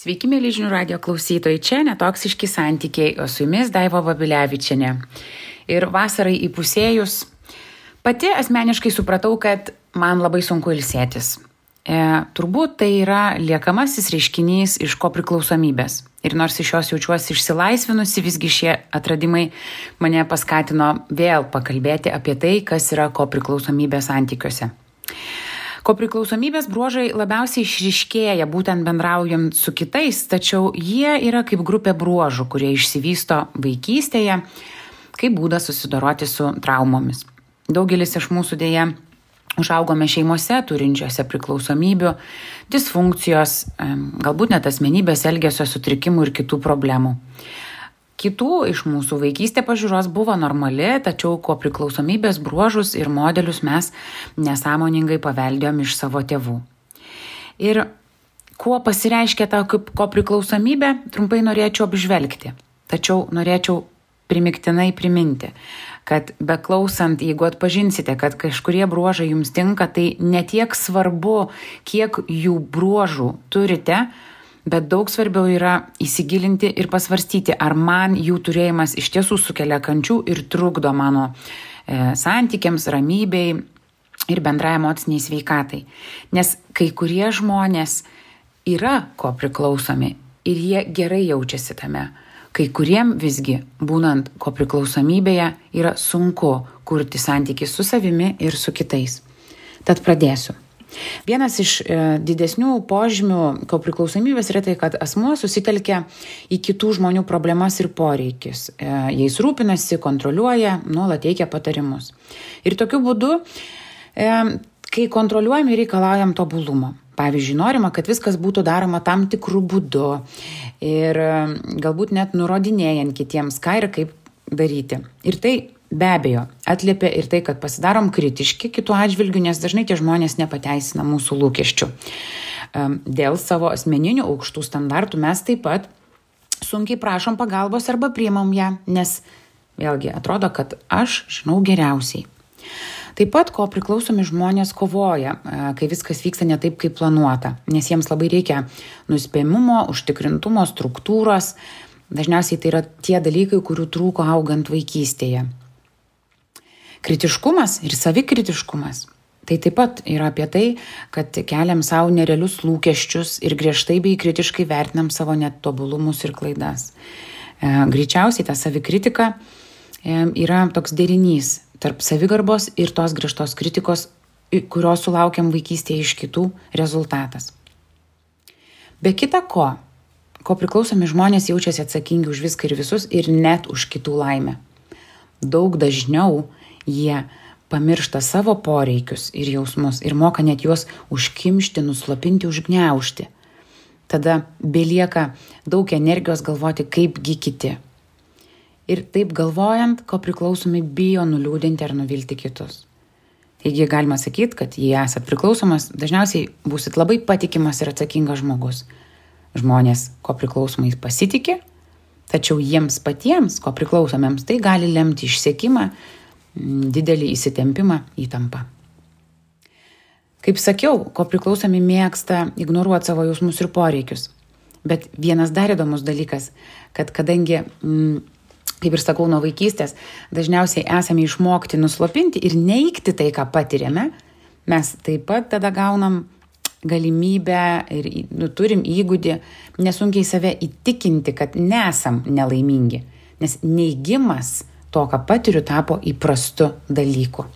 Sveiki, mėly žinių radio klausytojai, čia netoksiški santykiai, o su jumis Daiva Vabilevičiane. Ir vasarai įpusėjus, pati asmeniškai supratau, kad man labai sunku ilsėtis. E, turbūt tai yra liekamasis reiškinys iš ko priklausomybės. Ir nors iš jos jaučiuosi išsilaisvinusi, visgi šie atradimai mane paskatino vėl pakalbėti apie tai, kas yra ko priklausomybė santykiuose. Kopriklausomybės bruožai labiausiai išriškėja būtent bendraujant su kitais, tačiau jie yra kaip grupė bruožų, kurie išsivysto vaikystėje, kaip būdas susidoroti su traumomis. Daugelis iš mūsų dėja užaugome šeimose turinčiose priklausomybių, disfunkcijos, galbūt net asmenybės elgesio sutrikimų ir kitų problemų. Kitų iš mūsų vaikystė pažiūros buvo normali, tačiau ko priklausomybės bruožus ir modelius mes nesąmoningai paveldėjom iš savo tėvų. Ir kuo pasireiškia ta ko priklausomybė, trumpai norėčiau apžvelgti. Tačiau norėčiau primiktinai priminti, kad beklausant, jeigu atpažinsite, kad kažkurie bruožai jums tinka, tai netiek svarbu, kiek jų bruožų turite, bet daug svarbiau yra įsigilinti ir pasvarstyti, ar man jų turėjimas iš tiesų sukelia kančių ir trukdo mano e, santykiams, ramybei ir bendrai emociniai sveikatai. Nes kai kurie žmonės yra ko priklausomi ir jie gerai jaučiasi tame. Kai kuriem visgi, būnant ko priklausomybėje, yra sunku kurti santykių su savimi ir su kitais. Tad pradėsiu. Vienas iš e, didesnių požymių kopriklausomybės yra tai, kad asmuo susitelkia į kitų žmonių problemas ir poreikius. E, jais rūpinasi, kontroliuoja, nuolat teikia patarimus. Ir tokiu būdu, e, kai kontroliuojam ir reikalaujam tobulumo. Pavyzdžiui, norima, kad viskas būtų daroma tam tikrų būdu ir galbūt net nurodinėjant kitiems, ką ir kaip daryti. Ir tai be abejo atliepia ir tai kad pasidarom kritiški kitų atžvilgiu nes dažnai tie žmonės nepateisina mūsų lūkesčių dėl savo asmeninių aukštų standartų mes taip pat sunkiai prašom pagalbos arba priimam ją nes vėlgi atrodo kad aš žinau geriausiai Taip pat ko priklausomi žmonės kovoja, kai viskas vyksta ne taip, kaip planuota, nes jiems labai reikia nuspėjimumo, užtikrintumo, struktūros. Dažniausiai tai yra tie dalykai, kurių trūko augant vaikystėje. Kritiškumas ir savikritiškumas. Tai taip pat yra apie tai, kad keliam savo nerealius lūkesčius ir griežtai bei kritiškai vertinam savo netobulumus ir klaidas. E, greičiausiai ta savikritika e, yra toks derinys tarp savigarbos ir tos griežtos kritikos, kurios sulaukiam vaikystėje iš kitų rezultatas. Be kita ko, ko priklausomi žmonės jaučiasi atsakingi už viską ir visus ir net už kitų laimę. Daug dažniau jie pamiršta savo poreikius ir jausmus ir moka net juos užkimšti, nuslopinti, užgneušti. Tada belieka daug energijos galvoti, kaipgi kiti. Ir taip galvojant, ko priklausomi bijo nuliūdinti ar nuvilti kitus. Taigi galima sakyti, kad jei esat priklausomas, dažniausiai būsit labai patikimas ir atsakingas žmogus. Žmonės, ko priklausomais pasitikė, tačiau jiems patiems, ko priklausomiems, tai gali lemti išsiekimą, didelį įsitempimą, įtampą. Kaip sakiau, ko priklausomi mėgsta ignoruoti savo jausmus ir poreikius. Bet vienas dar įdomus dalykas, kad kadangi, mm, kaip ir sakau, nuo vaikystės dažniausiai esame išmokti nuslopinti ir neikti tai, ką patiriame, mes taip pat tada gaunam galimybę ir nu, turim įgūdį nesunkiai save įtikinti, kad nesam nelaimingi. Nes neigimas to, ką patiriu, tapo įprastu dalyku.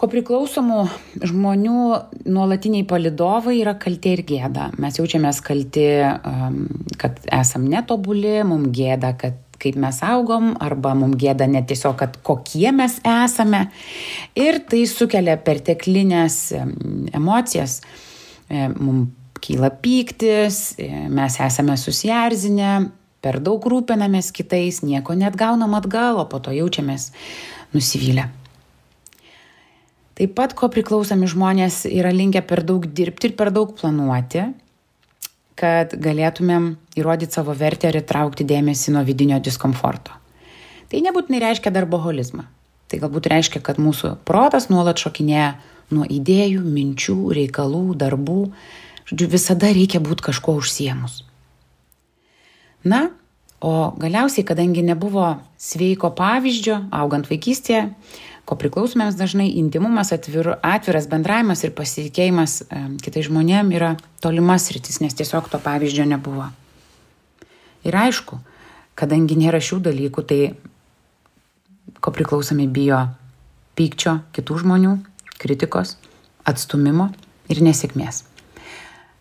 Ko priklausomų žmonių nuolatiniai palidovai yra kaltė ir gėda. Mes jaučiamės kalti, um, kad esam netobuli, mums gėda, kad kaip mes augom, arba mums gėda net tiesiog, kad kokie mes esame. Ir tai sukelia perteklinės emocijas. E, mums kyla pyktis, e, mes esame susierzinę, per daug rūpinamės kitais, nieko net gaunam atgal, o po to jaučiamės nusivylę. Taip pat, ko priklausomi žmonės yra linkę per daug dirbti ir per daug planuoti, kad galėtumėm įrodyti savo vertę ir įtraukti dėmesį nuo vidinio diskomforto. Tai nebūtinai reiškia darboholizmą. Tai galbūt reiškia, kad mūsų protas nuolat šokinėja nuo idėjų, minčių, reikalų, darbų. Žodžiu, visada reikia būti kažko užsiemus. Na, o galiausiai, kadangi nebuvo sveiko pavyzdžio, augant vaikystėje, ko priklausomėms dažnai intimumas, atvir, atviras bendravimas ir pasitikėjimas e, kitai žmonėm yra tolimas rytis, nes tiesiog to pavyzdžio nebuvo. Ir aišku, kadangi nėra šių dalykų, tai ko priklausomi bijo pykčio kitų žmonių, kritikos, atstumimo ir nesėkmės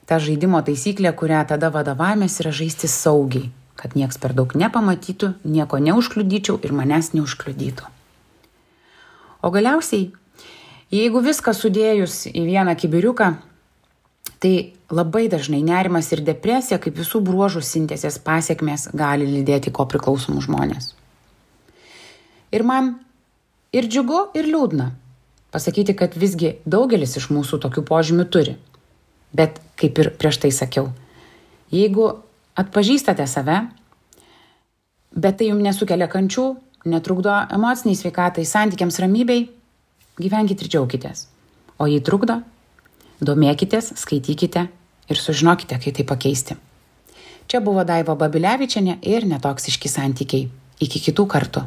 ta žaidimo taisyklė, kurią tada vadovavomės, yra žaisti saugiai, kad nieks per daug nepamatytų, nieko neužkliudyčiau ir manęs neužkliudytų. O galiausiai, jeigu viską sudėjus į vieną kibiriuką, tai labai dažnai nerimas ir depresija kaip visų bruožų sintesės pasiekmes gali lydėti ko priklausomų žmonės. Ir man ir džiugu, ir liūdna pasakyti, kad visgi daugelis iš mūsų tokių požymių turi. Bet kaip ir prieš tai sakiau, jeigu atpažįstate save, bet tai jums nesukelia kančių, netrukdo emociniai sveikatai, santykiams ramybei, gyvenkite ir džiaukitės. O jei trukdo, domėkitės, skaitykite ir sužinokite, kaip tai pakeisti. Čia buvo Daiva Babilevičiane ir netoksiški santykiai. Iki kitų kartų.